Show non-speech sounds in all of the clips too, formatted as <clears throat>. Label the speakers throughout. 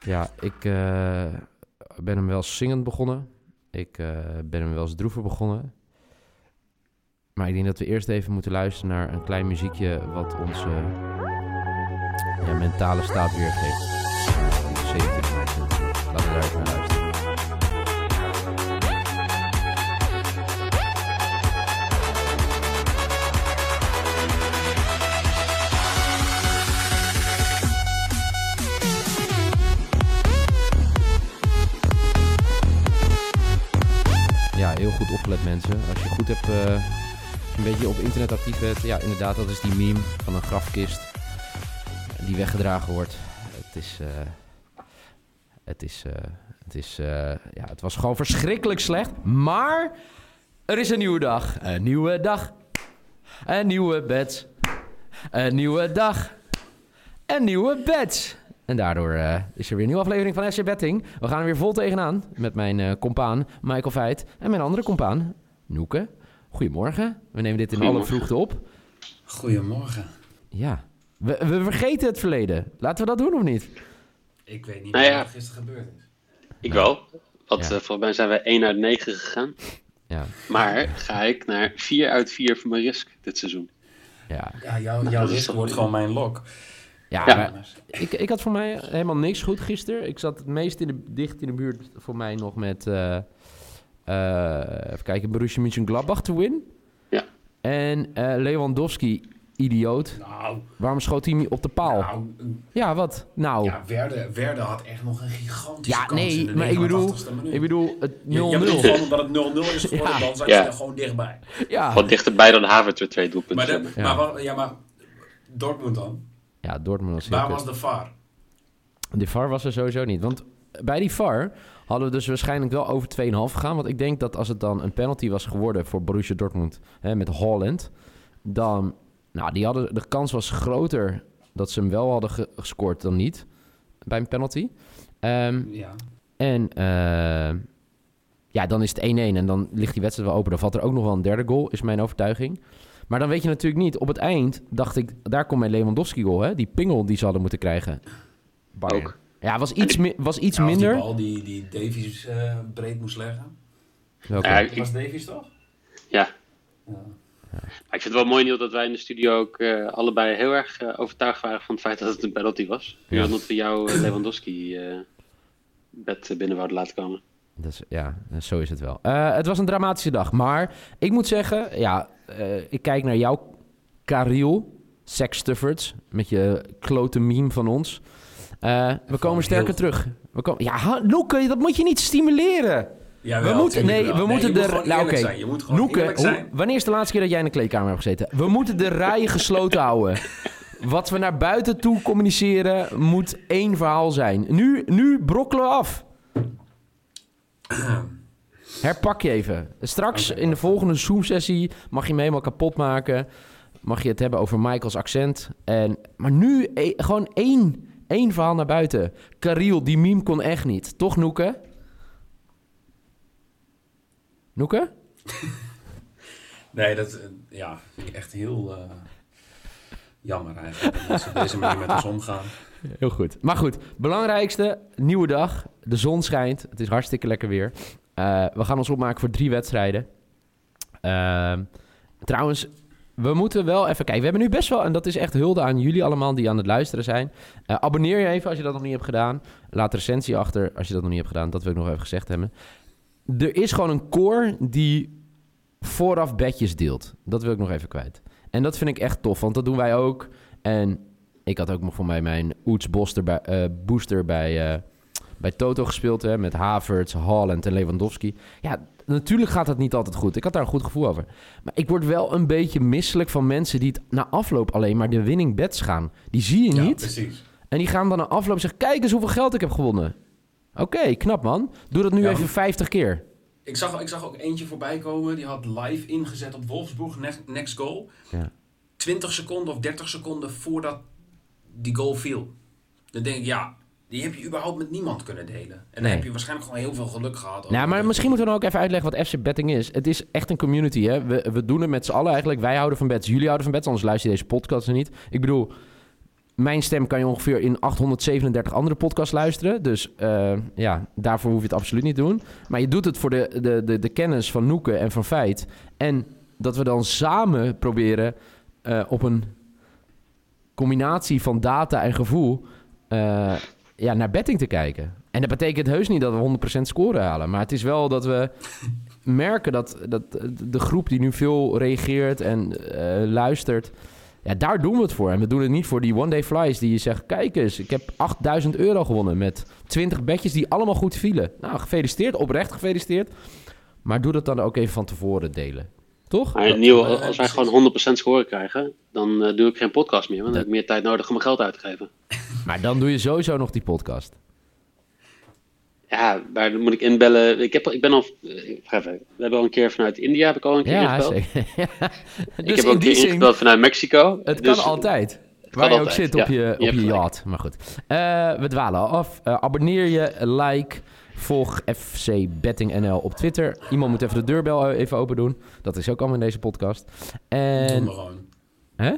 Speaker 1: Ja, ik eh, ben hem wel zingend begonnen. Ik eh, ben hem wel eens droever begonnen. Maar ik denk dat we eerst even moeten luisteren naar een klein muziekje wat onze ja, mentale staat weergeeft. 70 Laten we daar even naar luisteren. Heel goed opgelet mensen. Als je goed hebt, eh, een beetje op internet actief bent. Ja, inderdaad, dat is die meme van een grafkist die weggedragen wordt. Het is, eh, het is, eh, het is, ja, het was gewoon verschrikkelijk slecht. Maar er is een nieuwe dag. Een nieuwe dag. Een nieuwe bed. Een nieuwe dag. Een nieuwe bed. En daardoor eh, is er weer een nieuwe aflevering van SC Betting. We gaan er weer vol tegenaan met mijn eh compaan Michael Veit en mijn andere compaan Noeke. Goedemorgen. We nemen dit in alle vroegte op.
Speaker 2: Goedemorgen.
Speaker 1: Ja, we, we vergeten het verleden. Laten we dat doen of niet?
Speaker 2: Ik weet niet
Speaker 3: Nou
Speaker 2: wat er gisteren gebeurd is.
Speaker 3: Ik wel. Want
Speaker 1: Ja.
Speaker 3: eh, volgens mij zijn we 1 uit 9 gegaan.
Speaker 1: Ja,
Speaker 3: Maar ga ik naar 4 uit 4 voor mijn risk dit seizoen.
Speaker 1: ja.
Speaker 2: Ja, jou,
Speaker 3: Nou,
Speaker 2: jouw risk wordt gewoon mijn lok.
Speaker 1: Ja,
Speaker 3: Ja.
Speaker 1: maar ik, ik had voor mij helemaal niks goed gisteren. Ik zat het meest in de, dicht in de buurt voor mij nog met... eh, eh, even kijken, Borussia Mönchengladbach te win.
Speaker 3: Ja.
Speaker 1: En eh, Lewandowski, idioot.
Speaker 2: Nou,
Speaker 1: Waarom schoot hij niet op de paal?
Speaker 2: nou
Speaker 1: Ja, wat? Nou,
Speaker 2: ja, Werde, Werde had echt nog een gigantische
Speaker 1: Ja,
Speaker 2: kans
Speaker 1: nee,
Speaker 2: in de
Speaker 1: maar ik bedoel-
Speaker 2: 89ste minuut.
Speaker 1: ik bedoel, het 0-0.
Speaker 2: Je, je bedoelt gewoon omdat het 0-0 is geworden,
Speaker 1: Ja.
Speaker 2: dan zijn
Speaker 3: Ja.
Speaker 2: ze er gewoon dichtbij.
Speaker 1: ja.
Speaker 3: Wat dichterbij dan Havertz weer twee doelpunten.
Speaker 2: Maar, de,
Speaker 3: hebben.
Speaker 1: Ja.
Speaker 2: maar, ja, maar Dortmund dan?
Speaker 1: Ja, Dortmund was heel
Speaker 2: Waar was de VAR?
Speaker 1: De VAR was er sowieso niet. Want bij die VAR hadden we dus waarschijnlijk wel over 2,5 gegaan. Want ik denk dat als het dan een penalty was geworden voor Borussia Dortmund hè, met Holland, dan, nou, die hadden, de kans was groter dat ze hem wel hadden ge- gescoord dan niet bij een penalty. Ehm,
Speaker 2: Ja.
Speaker 1: en eh, ja, dan is het 1-1 en dan ligt die wedstrijd wel open. Dan valt er ook nog wel een derde goal, is mijn overtuiging. Maar dan weet je natuurlijk niet. Op het eind dacht ik, daar komt mijn Lewandowski goal, hè? Die pingel die ze hadden moeten krijgen. Bayern.
Speaker 3: Ook.
Speaker 1: Ja, was iets, mi- was iets
Speaker 2: Ja,
Speaker 1: minder.
Speaker 2: Die bal die, die Davies eh, breed moest leggen.
Speaker 1: Welke?
Speaker 3: Ik,
Speaker 2: was Davies toch?
Speaker 3: ja.
Speaker 2: Ja.
Speaker 3: Ik vind het wel mooi, Niel, dat wij in de studio ook eh, allebei heel erg eh, overtuigd waren van het feit dat het een penalty was.
Speaker 1: Ja.
Speaker 3: Omdat we jouw eh, Lewandowski eh bed binnen wouden laten komen.
Speaker 1: Dat is, ja, zo is het wel. Eh, het was een dramatische dag. Maar ik moet zeggen, ja, ik kijk naar jou, Kariel, Sextuffords, met je klote meme van ons. Eh, we komen sterker
Speaker 2: heel
Speaker 1: terug. We komen, ja, Loeke, dat moet je niet stimuleren.
Speaker 2: Jawel,
Speaker 1: we moeten, nee, we moeten
Speaker 2: je
Speaker 1: de.
Speaker 2: moet
Speaker 1: nou, oké.
Speaker 2: zijn. Je moet gewoon
Speaker 1: hoe- wanneer is de laatste keer dat jij in de kleedkamer hebt gezeten? We moeten de rijen <laughs> gesloten houden. Wat we naar buiten toe communiceren moet één verhaal zijn. Nu, nu brokkelen we af. <clears throat> Herpak je even. Straks in de volgende Zoom-sessie mag je me helemaal kapot maken. Mag je het hebben over Michaels accent. En, maar nu e- gewoon één, één verhaal naar buiten. Kariel, die meme kon echt niet. Toch, Noeke? Noeke? <laughs>
Speaker 2: Nee, dat eh, ja, vind ik echt heel eh, jammer eigenlijk. Dat ze op deze manier met ons omgaan.
Speaker 1: Heel goed. Maar goed, belangrijkste, nieuwe dag. De zon schijnt. Het is hartstikke lekker weer. Eh, we gaan ons opmaken voor drie wedstrijden. Ehm, trouwens, we moeten wel even kijken. We hebben nu best wel, en dat is echt hulde aan jullie allemaal die aan het luisteren zijn. Eh, abonneer je even als je dat nog niet hebt gedaan. Laat recensie achter als je dat nog niet hebt gedaan. Dat wil ik nog even gezegd hebben. Er is gewoon een core die vooraf bedjes deelt. Dat wil ik nog even kwijt. En dat vind ik echt tof, want dat doen wij ook. En ik had ook nog voor mij mijn Oets booster bij, eh, booster bij, eh, bij Toto gespeeld. Hè, met Havertz, Haaland en Lewandowski. Ja, natuurlijk gaat het niet altijd goed. Ik had daar een goed gevoel over. Maar ik word wel een beetje misselijk van mensen die het na afloop alleen maar de winning bets gaan. Die zie je
Speaker 2: Ja,
Speaker 1: niet.
Speaker 2: precies.
Speaker 1: En die gaan dan na afloop zeggen: Kijk eens hoeveel geld ik heb gewonnen. Oké, knap man. Doe dat nu
Speaker 2: Ja,
Speaker 1: even
Speaker 2: maar-
Speaker 1: 50 keer.
Speaker 2: Ik zag, ik zag ook eentje voorbij komen. Die had live ingezet op Wolfsburg, next, next goal.
Speaker 1: Ja.
Speaker 2: 20 seconden of 30 seconden voordat die goal viel. Dan denk ik, ja, die heb je überhaupt met niemand kunnen delen. En dan
Speaker 1: Nee.
Speaker 2: heb je waarschijnlijk gewoon heel veel geluk gehad.
Speaker 1: Nou, maar misschien moeten we dan ook even uitleggen wat FC Betting is. Het is echt een community, hè. We, we doen het met z'n allen eigenlijk. Wij houden van bets, jullie houden van bets, anders luister je deze podcast er niet. Ik bedoel, mijn stem kan je ongeveer in 837 andere podcasts luisteren. Dus eh, ja, daarvoor hoef je het absoluut niet te doen. Maar je doet het voor de, de, de, de kennis van Noeken en van Feit. En dat we dan samen proberen eh, op een combinatie van data en gevoel eh, ja, naar betting te kijken. En dat betekent heus niet dat we 100% scoren halen. Maar het is wel dat we <laughs> merken dat, dat de groep die nu veel reageert en eh, luistert... Ja, daar doen we het voor. En we doen het niet voor die one-day flies die je zegt... Kijk eens, ik heb 8000 euro gewonnen met 20 bedjes die allemaal goed vielen. Nou, gefeliciteerd, oprecht gefeliciteerd. Maar doe dat dan ook even van tevoren delen. Toch?
Speaker 3: Maar Niel,
Speaker 2: eh,
Speaker 3: als wij gewoon 100% scoren krijgen, dan eh, doe ik geen podcast meer. Want dan heb ik meer tijd nodig om mijn geld uit te geven. <laughs>
Speaker 1: Maar dan doe je sowieso nog die podcast.
Speaker 3: Ja, maar dan moet ik inbellen. Ik, heb, ik ben al. eh, Even, we hebben al een keer vanuit India heb ik al een keer
Speaker 1: Ja,
Speaker 3: ingebeld.
Speaker 1: zeker. <laughs> Ja.
Speaker 3: ik
Speaker 1: Dus
Speaker 3: heb ook
Speaker 1: in
Speaker 3: een
Speaker 1: die
Speaker 3: keer
Speaker 1: zin,
Speaker 3: ingebeld vanuit Mexico.
Speaker 1: het
Speaker 3: Dus-
Speaker 1: kan altijd. Waar je ook
Speaker 3: altijd,
Speaker 1: zit op
Speaker 3: ja.
Speaker 1: je,
Speaker 3: Je
Speaker 1: op je yacht. Maar goed. Eh, we dwalen af. Eh, abonneer je, like, volg FC Betting NL op Twitter. Iemand moet even de deurbel eh, even open doen. Dat is ook allemaal in deze podcast.
Speaker 2: Dat
Speaker 1: En...
Speaker 2: doen we gewoon.
Speaker 1: Hè?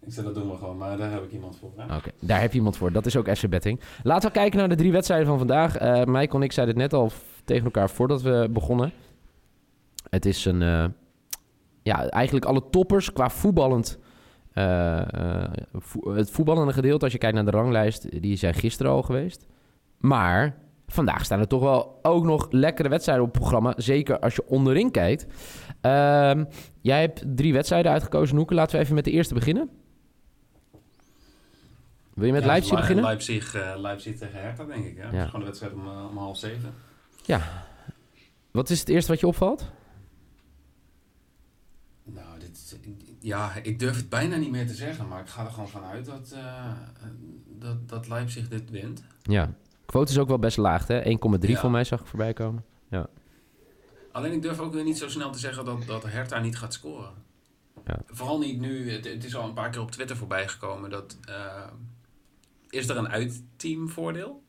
Speaker 2: Ik zeg, dat doen we gewoon, maar daar heb ik iemand voor.
Speaker 1: Oké, daar heb je iemand voor. Dat is ook FC Betting. Laten we kijken naar de drie wedstrijden van vandaag. Eh Mike en ik zeiden het net al tegen elkaar voordat we begonnen. Het is een... eh, ja, eigenlijk alle toppers qua voetballend... vo- het voetballende gedeelte, als je kijkt naar de ranglijst... die zijn gisteren al geweest. Maar vandaag staan er toch wel ook nog lekkere wedstrijden op het programma. Zeker als je onderin kijkt. Ehm, jij hebt drie wedstrijden uitgekozen, Noeke. Laten we even met de eerste beginnen. Wil je met
Speaker 2: Ja,
Speaker 1: Leipzig
Speaker 2: Le-
Speaker 1: beginnen?
Speaker 2: Leipzig, eh, Leipzig tegen Hertha, denk ik. Hè? Dat is
Speaker 1: Ja.
Speaker 2: gewoon de wedstrijd om, eh, om half zeven.
Speaker 1: Wat is het eerste wat je opvalt?
Speaker 2: Nou, dit, ja, ik durf het bijna niet meer te zeggen, maar ik ga er gewoon vanuit dat, eh, dat, dat Leipzig dit wint.
Speaker 1: Ja. Quote is ook wel best laag, hè? 1,3
Speaker 2: Ja.
Speaker 1: voor mij zag ik voorbij komen.
Speaker 2: Alleen ik durf ook weer niet zo snel te zeggen dat, dat Hertha niet gaat scoren.
Speaker 1: Ja.
Speaker 2: Vooral niet nu, het, het is al een paar keer op Twitter voorbij gekomen. Dat, eh, is er een uitteamvoordeel?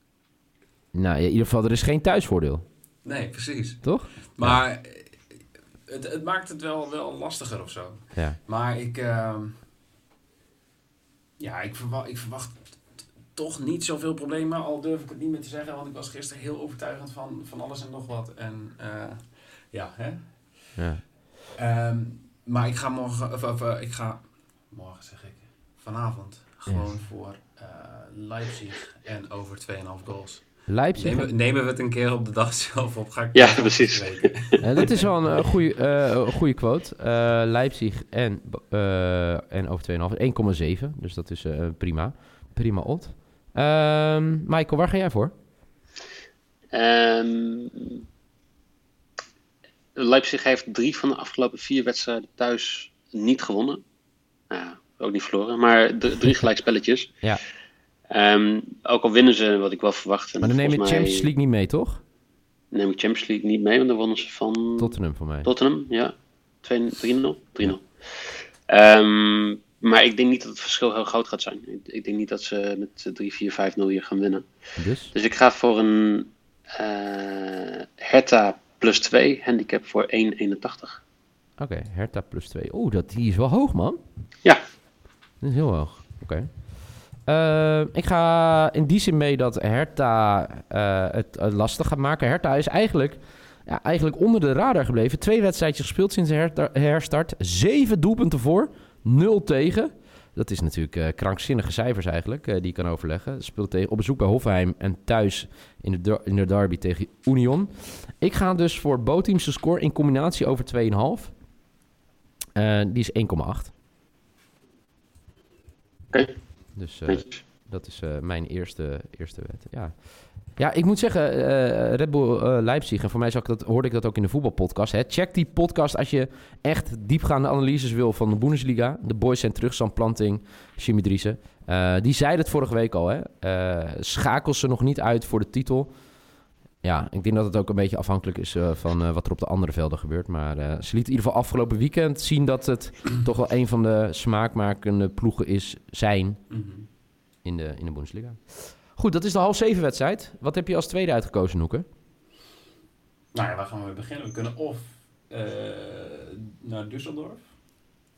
Speaker 1: Nou, in ieder geval, er is geen thuisvoordeel,
Speaker 2: Nee, precies.
Speaker 1: toch?
Speaker 2: Maar het, het maakt het wel, wel lastiger of zo.
Speaker 1: Ja.
Speaker 2: Maar ik, ehm, ja, ik verwacht, ik verwacht toch niet zoveel problemen. Al durf ik het niet meer te zeggen, want ik was gisteren heel overtuigend van, van alles en nog wat. En eh, ja, hè.
Speaker 1: ja.
Speaker 2: Ehm, maar ik ga morgen, of, of, eh, ik ga, morgen zeg ik, vanavond gewoon voor eh, Leipzig en over 2,5 goals.
Speaker 1: Leipzig.
Speaker 2: Nemen, nemen we het een keer op de dag <laughs> zelf op? Ga ik
Speaker 3: Ja, precies.
Speaker 2: weten. <laughs>
Speaker 1: Dat is wel een goede, eh, een goede quote. Eh, Leipzig en, eh en over 2,5. 1,7. Dus dat is eh, prima. Prima odd. Ehm Michael, waar ga jij voor?
Speaker 3: Ehm, Leipzig heeft drie van de afgelopen vier wedstrijden thuis niet gewonnen. Nou, ook niet verloren, maar drie <laughs> gelijkspelletjes.
Speaker 1: Ja.
Speaker 3: Ehm, ook al winnen ze, wat ik wel verwacht.
Speaker 1: Maar dan neem je
Speaker 3: mij
Speaker 1: Champions League niet mee, toch?
Speaker 3: Neem ik Champions League niet mee, want dan wonnen ze van
Speaker 1: Tottenham voor mij.
Speaker 3: Tottenham. Ja, 2 3-0. 3-0. Ehm, maar ik denk niet dat het verschil heel groot gaat zijn. Ik, ik denk niet dat ze met 3, 4, 5, 0 hier gaan winnen.
Speaker 1: Dus?
Speaker 3: Dus ik ga voor een eh Hertha plus 2 handicap voor 1,81.
Speaker 1: Oké, Hertha plus 2. Oeh, dat die is wel hoog, man.
Speaker 3: Ja.
Speaker 1: Dat is heel hoog. Oké. Eh, ik ga in die zin mee dat Hertha eh, het lastig gaat maken. Hertha is eigenlijk, ja, eigenlijk onder de radar gebleven. Twee wedstrijdjes gespeeld sinds de herta- herstart. Zeven doelpunten voor, nul tegen. Dat is natuurlijk eh, krankzinnige cijfers eigenlijk, eh, die je kan overleggen. Speelt tegen, op bezoek bij Hoffenheim en thuis in de, der- in de derby tegen Union. Ik ga dus voor bootteams score in combinatie over 2,5. Eh die is 1,8.
Speaker 3: Oké.
Speaker 1: Dus dat is mijn eerste, eerste wet. Ja. Ja, ik moet zeggen, eh, Red Bull eh, Leipzig, en voor mij zag ik dat, hoorde ik dat ook in de voetbalpodcast. Hè. Check die podcast als je echt diepgaande analyses wil van de Bundesliga. De boys zijn terug, Sam Planting, Jimmy Driessen. Eh, die zeiden het vorige week al, hè. Schakel ze nog niet uit voor de titel. Ja, ik denk dat het ook een beetje afhankelijk is van wat er op de andere velden gebeurt. Maar ze liet in ieder geval afgelopen weekend zien dat het <clears throat> toch wel een van de smaakmakende ploegen is, zijn
Speaker 2: Mhm.
Speaker 1: in de, in de Bundesliga. Goed, dat is de half zeven wedstrijd. Wat heb je als tweede uitgekozen, Noeke?
Speaker 2: Nou ja, waar gaan we beginnen? We kunnen of eh, naar Düsseldorf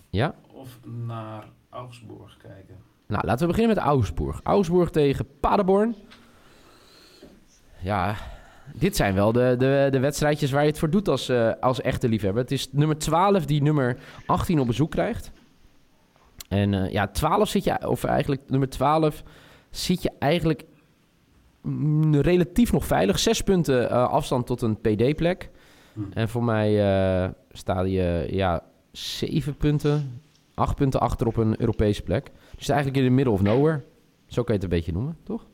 Speaker 1: Ja?
Speaker 2: of naar Augsburg kijken.
Speaker 1: Nou, laten we beginnen met Augsburg. Augsburg tegen Paderborn. Ja, dit zijn wel de, de, de wedstrijdjes waar je het voor doet als, eh, als echte liefhebber. Het is nummer 12 die nummer 18 op bezoek krijgt. En eh, ja, 12 zit je, of eigenlijk nummer 12 zit je eigenlijk relatief nog veilig. Zes punten eh, afstand tot een PD-plek.
Speaker 2: Hm.
Speaker 1: En voor mij eh sta je ja, zeven punten, acht punten achter op een Europese plek. Dus eigenlijk in de middle of nowhere. Zo kan je het een beetje noemen, toch?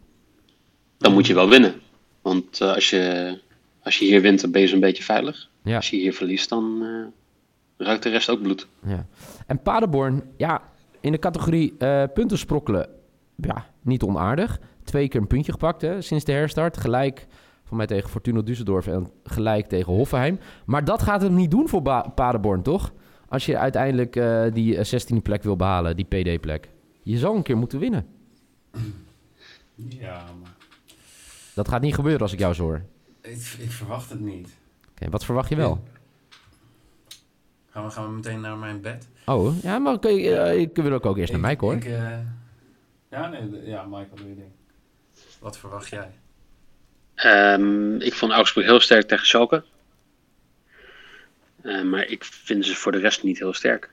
Speaker 3: Dan moet je wel winnen. Want eh, als, je, als je hier wint, dan ben je zo'n beetje veilig.
Speaker 1: Ja.
Speaker 3: Als je hier verliest, dan eh, ruikt de rest ook bloed.
Speaker 1: ja. En Paderborn, ja, in de categorie eh, punten sprokkelen, ja, niet onaardig. Twee keer een puntje gepakt hè, sinds de herstart. Gelijk van mij tegen Fortuna Düsseldorf en gelijk tegen Hoffenheim. Maar dat gaat het niet doen voor Ba- Paderborn, toch? Als je uiteindelijk eh, die eh, 16e plek wil behalen, die PD-plek. Je zal een keer moeten winnen. <clears throat>
Speaker 2: Ja, maar
Speaker 1: Dat gaat niet gebeuren als ik jou zo hoor. Oké,
Speaker 2: ik, ik verwacht het niet.
Speaker 1: wat verwacht je wel?
Speaker 2: Gaan we, gaan we meteen naar mijn bed?
Speaker 1: Oh, ja, maar oké, eh, ik wil ook, ook eerst naar Mike hoor.
Speaker 2: Ik, eh, ja, nee, ja, Michael, doe je ding. Wat verwacht jij?
Speaker 3: Ehm, ik vond Augsburg heel sterk tegen Schalke. Eh, maar ik vind ze voor de rest niet heel sterk.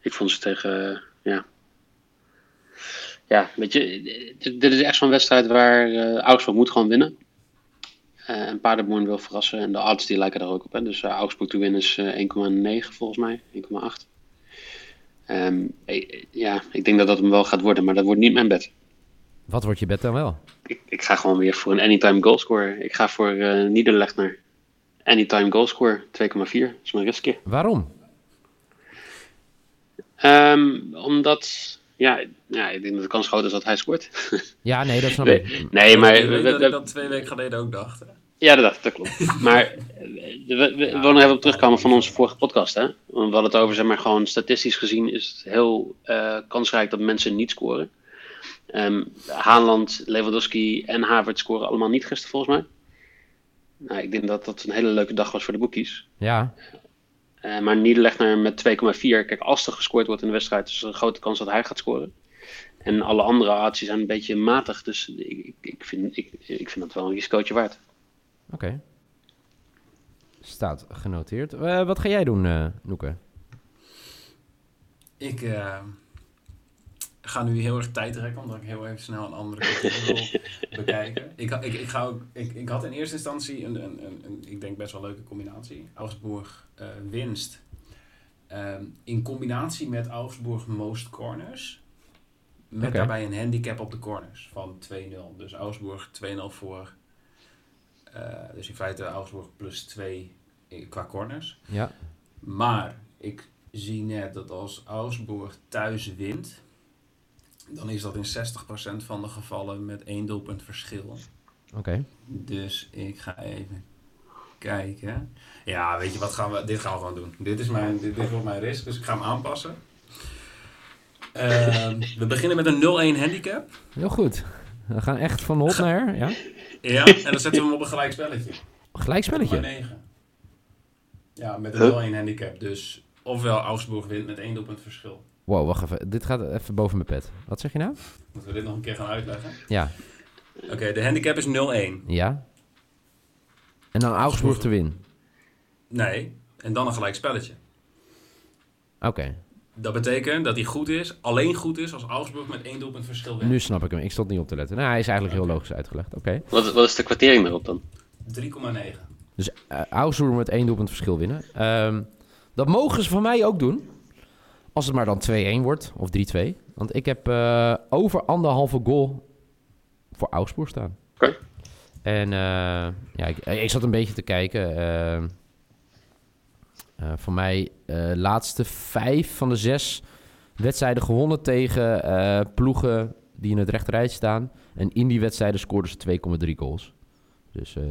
Speaker 3: Ik vond ze tegen, ja. Ja, weet je, dit, dit is echt zo'n wedstrijd waar eh, Augsburg moet gewoon winnen. Eh, en Paderborn wil verrassen en de odds die lijken daar ook op. Hè. Dus Augsburg te winnen is eh, 1,9 volgens mij, 1,8. Ehm, eh, ja, ik denk dat dat hem wel gaat worden, maar dat wordt niet mijn bed.
Speaker 1: Wat wordt je bed dan wel?
Speaker 3: Ik, ik ga gewoon weer voor een anytime goalscorer. Ik ga voor eh Niederlechner. Anytime goalscorer, 2,4. is mijn riskje.
Speaker 1: Waarom?
Speaker 3: Ehm, omdat, ja, ja, ik denk dat de kans groot is dat hij scoort.
Speaker 1: Ja, nee, dat snap
Speaker 3: Nee,
Speaker 1: ik.
Speaker 3: nee, maar...
Speaker 2: ik dat dat twee weken geleden ook dacht.
Speaker 3: Ja, dat, klopt. <laughs> Maar eh, we, we, willen even op terugkomen van onze vorige podcast. Hè? We hadden het over, zeg maar, gewoon statistisch gezien is het heel eh, kansrijk dat mensen niet scoren. Ehm Haaland, Lewandowski en Havertz scoren allemaal niet gisteren volgens mij. Nou, ik denk dat dat een hele leuke dag was voor de boekies.
Speaker 1: Ja,
Speaker 3: Eh, maar Niederlechner met 2,4. Kijk, als er gescoord wordt in de wedstrijd, is er een grote kans dat hij gaat scoren. En alle andere acties zijn een beetje matig. Dus ik, ik, ik, vind, ik, ik vind dat wel een risicootje waard.
Speaker 1: Oké. Staat genoteerd. Eh, wat ga jij doen, eh Noeke?
Speaker 2: Ik eh, ga nu heel erg tijd rekken, omdat ik heel even snel een andere wil <laughs> bekijken. Ik, ik, ik, ga ook, ik, ik had in eerste instantie een, een, een, een ik denk best wel leuke combinatie. Augsburg winst. Ehm, in combinatie met Augsburg most corners. Met daarbij een handicap op de corners van 2-0. Dus Augsburg 2-0 voor. Eh, dus in feite Augsburg plus 2 qua corners.
Speaker 1: Ja,
Speaker 2: Maar ik zie net dat als Augsburg thuis wint, dan is dat in 60% van de gevallen met één doelpunt verschil.
Speaker 1: oké.
Speaker 2: Dus ik ga even kijken. Ja, weet je wat gaan we? Dit gaan we gewoon doen. Dit is mijn, dit, dit wordt mijn risk, dus ik ga hem aanpassen. Ehm, we beginnen met een 0-1 handicap.
Speaker 1: Heel goed. We gaan echt van hot naar her, ja?
Speaker 2: Ja, en dan zetten we hem op een gelijk spelletje.
Speaker 1: Gelijk spelletje.
Speaker 2: 9. Ja, met een
Speaker 3: Huh?
Speaker 2: 0-1 handicap. Dus ofwel Augsburg wint met één doelpunt verschil.
Speaker 1: Wow, wacht even. Dit gaat even boven mijn pet. Wat zeg je nou?
Speaker 2: Moeten we dit nog een keer gaan uitleggen?
Speaker 1: Ja.
Speaker 2: Oké, de handicap is 0-1.
Speaker 1: Ja. En dan Augsburg te winnen.
Speaker 2: Nee, en dan een gelijk spelletje.
Speaker 1: Oké,
Speaker 2: Dat betekent dat hij goed is, alleen goed is als Augsburg met één doelpunt verschil wint.
Speaker 1: nu snap ik hem. Ik stond niet op te letten. Nou, hij is eigenlijk heel logisch uitgelegd. Oké.
Speaker 3: Wat, wat is de kwartering daarop dan?
Speaker 2: 3,9.
Speaker 1: Dus uh, Augsburg met één doelpunt verschil winnen. Ehm, dat mogen ze van mij ook doen. Als het maar dan 2-1 wordt, of 3-2. Want ik heb eh, over anderhalve goal voor Augsburg staan.
Speaker 3: Oké.
Speaker 1: En eh, ja, ik, ik zat een beetje te kijken. Eh, eh, voor mij eh laatste vijf van de zes wedstrijden gewonnen tegen eh, ploegen die in het rechterrijtje staan. En in die wedstrijden scoorden ze 2,3 goals. Dus eh,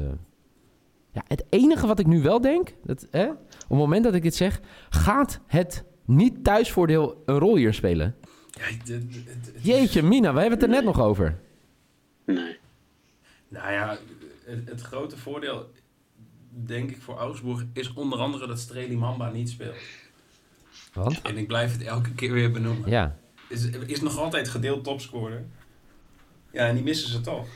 Speaker 1: ja, het enige wat ik nu wel denk, dat, hè, op het moment dat ik dit zeg, gaat het niet thuisvoordeel een rol hier spelen? Jeetje, Mina, we hebben het er net nog over.
Speaker 3: Nee.
Speaker 2: Nou ja, het, het grote voordeel, denk ik, voor Augsburg is onder andere dat Streli Mamba niet speelt.
Speaker 1: Want?
Speaker 2: En ik blijf het elke keer weer benoemen.
Speaker 1: Ja,
Speaker 2: Is, is nog altijd gedeeld topscorer. Ja, en die missen ze toch.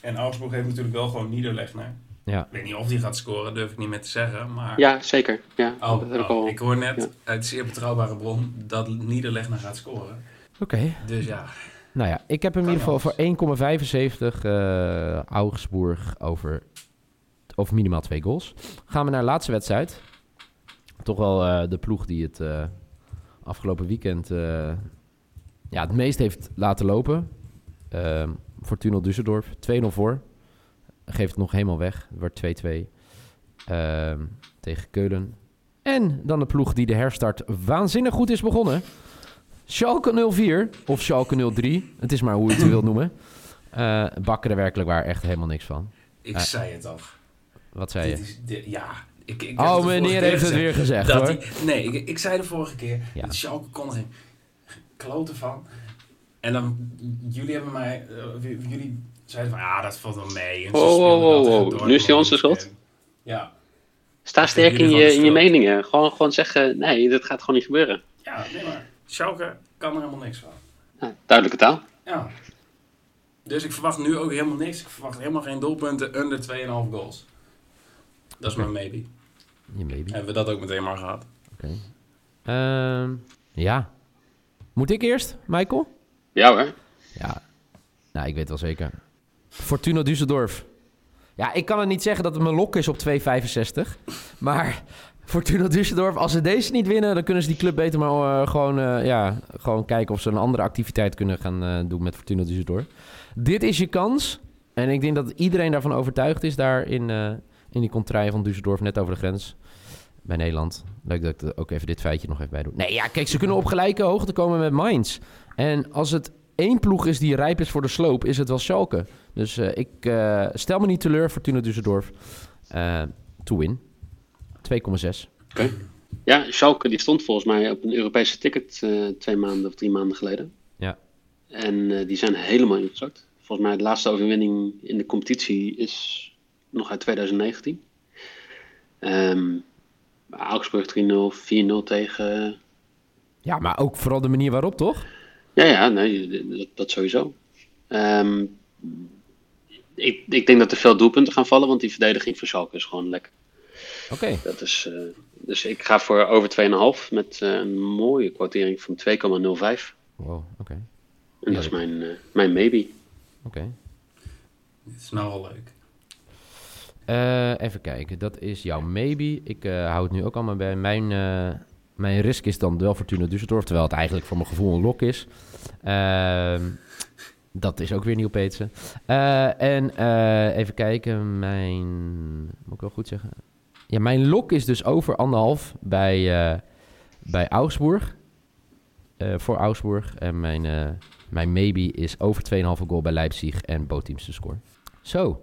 Speaker 2: En Augsburg heeft natuurlijk wel gewoon Niederlegner.
Speaker 1: ja.
Speaker 2: Ik weet niet of die gaat scoren, durf ik niet meer te zeggen. Maar
Speaker 3: Ja, zeker. Ja,
Speaker 2: Oh,
Speaker 3: dat heb ik
Speaker 2: oh,
Speaker 3: al.
Speaker 2: ik hoor net
Speaker 3: ja.
Speaker 2: uit zeer betrouwbare bron dat Niederlegner gaat scoren.
Speaker 1: Oké.
Speaker 2: Dus ja,
Speaker 1: Nou ja, ik heb hem in ieder geval voor 1,75 eh Augsburg over, over minimaal twee goals. Gaan we naar de laatste wedstrijd. Toch wel eh, de ploeg die het eh, afgelopen weekend eh, ja, het meest heeft laten lopen. Ehm Fortuna Düsseldorf, 2-0 voor. Geeft het nog helemaal weg. Het wordt 2-2 ehm, tegen Keulen. En dan de ploeg die de herstart waanzinnig goed is begonnen. Schalke 04 of Schalke 03. Het is maar hoe je het wilt noemen. Eh bakken er werkelijk waar echt helemaal niks van.
Speaker 2: ik zei het al.
Speaker 1: Wat zei
Speaker 2: Dit
Speaker 1: je?
Speaker 2: is, dit- ja, ik, ik
Speaker 1: Oh, meneer heeft het weer gezegd
Speaker 2: dat
Speaker 1: hoor.
Speaker 2: die- nee, ik, ik zei de vorige keer,
Speaker 1: Ja.
Speaker 2: dat Schalke kon er geen kloten van. En dan, jullie hebben mij, eh, jullie zeiden van, ja, dat valt wel mee. En
Speaker 3: Oh, oh, oh, oh. Nu is die onze
Speaker 2: en- Ja,
Speaker 3: Sta sterk in je, in je meningen. Gewoon, gewoon zeggen, nee, dat gaat gewoon niet gebeuren.
Speaker 2: ja, nee maar, Schalke kan er helemaal niks van.
Speaker 3: Ja, duidelijke taal.
Speaker 2: Ja. Dus ik verwacht nu ook helemaal niks. Ik verwacht helemaal geen doelpunten onder 2,5 goals. Dat is mijn maybe.
Speaker 1: Je baby.
Speaker 2: Hebben we dat ook meteen maar gehad.
Speaker 1: Oké. Ehm, ja. Moet ik eerst, Michael?
Speaker 3: Ja hoor.
Speaker 1: Ja. Nou, ik weet wel zeker. Fortuna Düsseldorf. Ja, ik kan het niet zeggen dat het mijn lok is op 2,65. Maar Fortuna Düsseldorf, als ze deze niet winnen... dan kunnen ze die club beter maar eh, gewoon, eh, ja, gewoon kijken... of ze een andere activiteit kunnen gaan eh, doen met Fortuna Düsseldorf. Dit is je kans. En ik denk dat iedereen daarvan overtuigd is... daar in, eh, in die contraille van Düsseldorf, net over de grens... bij Nederland. Leuk dat ik er ook even dit feitje nog even bij doe. Nee, ja, kijk, ze kunnen op gelijke hoogte komen met Mainz. En als het één ploeg is die rijp is voor de sloop, is het wel Schalke. Dus eh, ik eh, stel me niet teleur, Fortuna Düsseldorf. eh to win. 2,6.
Speaker 3: Ja, Schalke die stond volgens mij op een Europese ticket twee maanden of drie maanden geleden.
Speaker 1: Ja.
Speaker 3: En die zijn helemaal ingezakt. Volgens mij de laatste overwinning in de competitie is nog uit 2019. Ehm Augsburg 3-0, 4-0 tegen...
Speaker 1: Ja, maar ook vooral de manier waarop, toch?
Speaker 3: Ja, ja, nee, dat, dat sowieso. Ehm, ik, ik denk dat er veel doelpunten gaan vallen, want die verdediging van Schalke is gewoon lekker.
Speaker 1: Oké.
Speaker 3: Dat is, eh, dus ik ga voor over 2,5 met eh, een mooie quotering van 2,05.
Speaker 1: Wow, oké.
Speaker 3: En dat is mijn, eh, mijn maybe.
Speaker 1: Oké.
Speaker 2: Dit is nou wel leuk.
Speaker 1: Eh, even kijken, dat is jouw maybe. Ik eh, hou het nu ook allemaal bij. Mijn, eh, mijn risk is dan wel Fortuna Düsseldorf, terwijl het eigenlijk voor mijn gevoel een lok is. Ehm, dat is ook weer nieuw Peetsen. En even kijken, mijn... Moet ik wel goed zeggen? Ja, mijn lok is dus over anderhalf bij, bij Augsburg. Voor Augsburg. En mijn, mijn maybe is over 2,5 goal bij Leipzig en bootteams te scoren. Zo.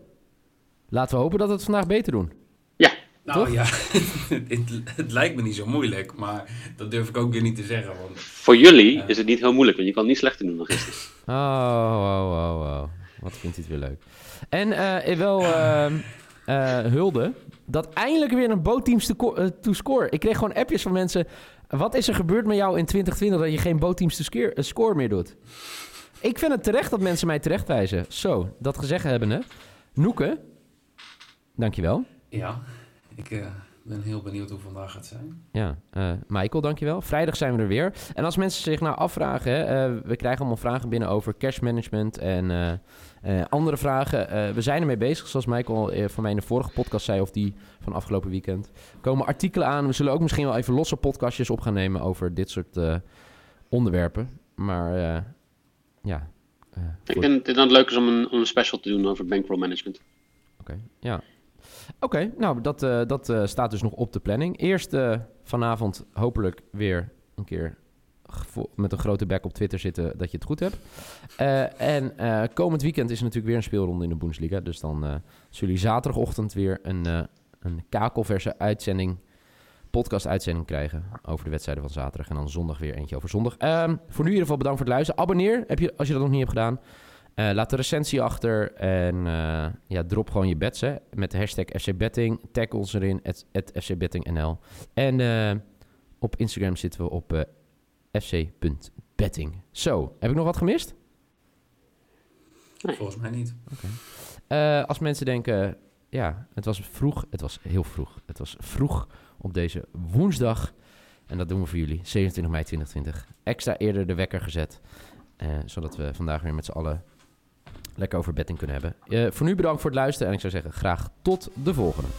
Speaker 1: Laten we hopen dat we het vandaag beter doen.
Speaker 3: Ja,
Speaker 2: Nou
Speaker 1: Toch?
Speaker 2: ja, <laughs> het, het lijkt me niet zo moeilijk, maar dat durf ik ook weer niet te zeggen. Want
Speaker 3: voor jullie is het niet heel moeilijk, want je kan het niet slechter doen dan gisteren.
Speaker 1: Oh, oh, oh, oh. Wat vindt hij het weer leuk. En eh, wel ehm, eh, hulde dat eindelijk weer een bootteams to, co- to score. Ik kreeg gewoon appjes van mensen. Wat is er gebeurd met jou in 2020 dat je geen bootteams to score, score meer doet? Ik vind het terecht dat mensen mij terecht wijzen. Zo, dat gezegd hebbende. Noeke, dankjewel.
Speaker 2: ja, ik eh, ben heel benieuwd hoe vandaag gaat zijn.
Speaker 1: Ja, eh, Michael, dankjewel. Vrijdag zijn we er weer. En als mensen zich nou afvragen, hè, eh, we krijgen allemaal vragen binnen over cash management en eh, eh, andere vragen. Eh, we zijn ermee bezig, zoals Michael eh, voor mij in de vorige podcast zei, of die van afgelopen weekend. Er komen artikelen aan. We zullen ook misschien wel even losse podcastjes op gaan nemen over dit soort eh, onderwerpen. Maar eh, ja,
Speaker 3: ik denk dat het leuk is om een, om een special te doen over bankroll management.
Speaker 1: Oké, ja. Oké, nou, dat, uh, dat uh, staat dus nog op de planning. Eerst uh, vanavond hopelijk weer een keer met een grote back op Twitter zitten dat je het goed hebt. en komend weekend is natuurlijk weer een speelronde in de Bundesliga. Dus dan zullen jullie zaterdagochtend weer een, een kakelverse uitzending, podcast-uitzending krijgen over de wedstrijden van zaterdag. En dan zondag weer eentje over zondag. Um, voor nu in ieder geval bedankt voor het luisteren. Abonneer heb je, als je dat nog niet hebt gedaan. Uh, laat de recensie achter en uh, ja, drop gewoon je bets hè, met de hashtag FCBetting. Tag ons erin, at, at FCBettingNL. En uh, op Instagram zitten we op fc.betting. Zo, heb ik nog wat gemist?
Speaker 2: Nee. Volgens mij niet.
Speaker 1: Okay. als mensen denken, ja, het was vroeg. Het was heel vroeg. Het was vroeg op deze woensdag. En dat doen we voor jullie, 27 mei 2020. Extra eerder de wekker gezet. zodat we vandaag weer met z'n allen lekker over betting kunnen hebben. Uh, voor nu bedankt voor het luisteren en ik zou zeggen graag tot de volgende.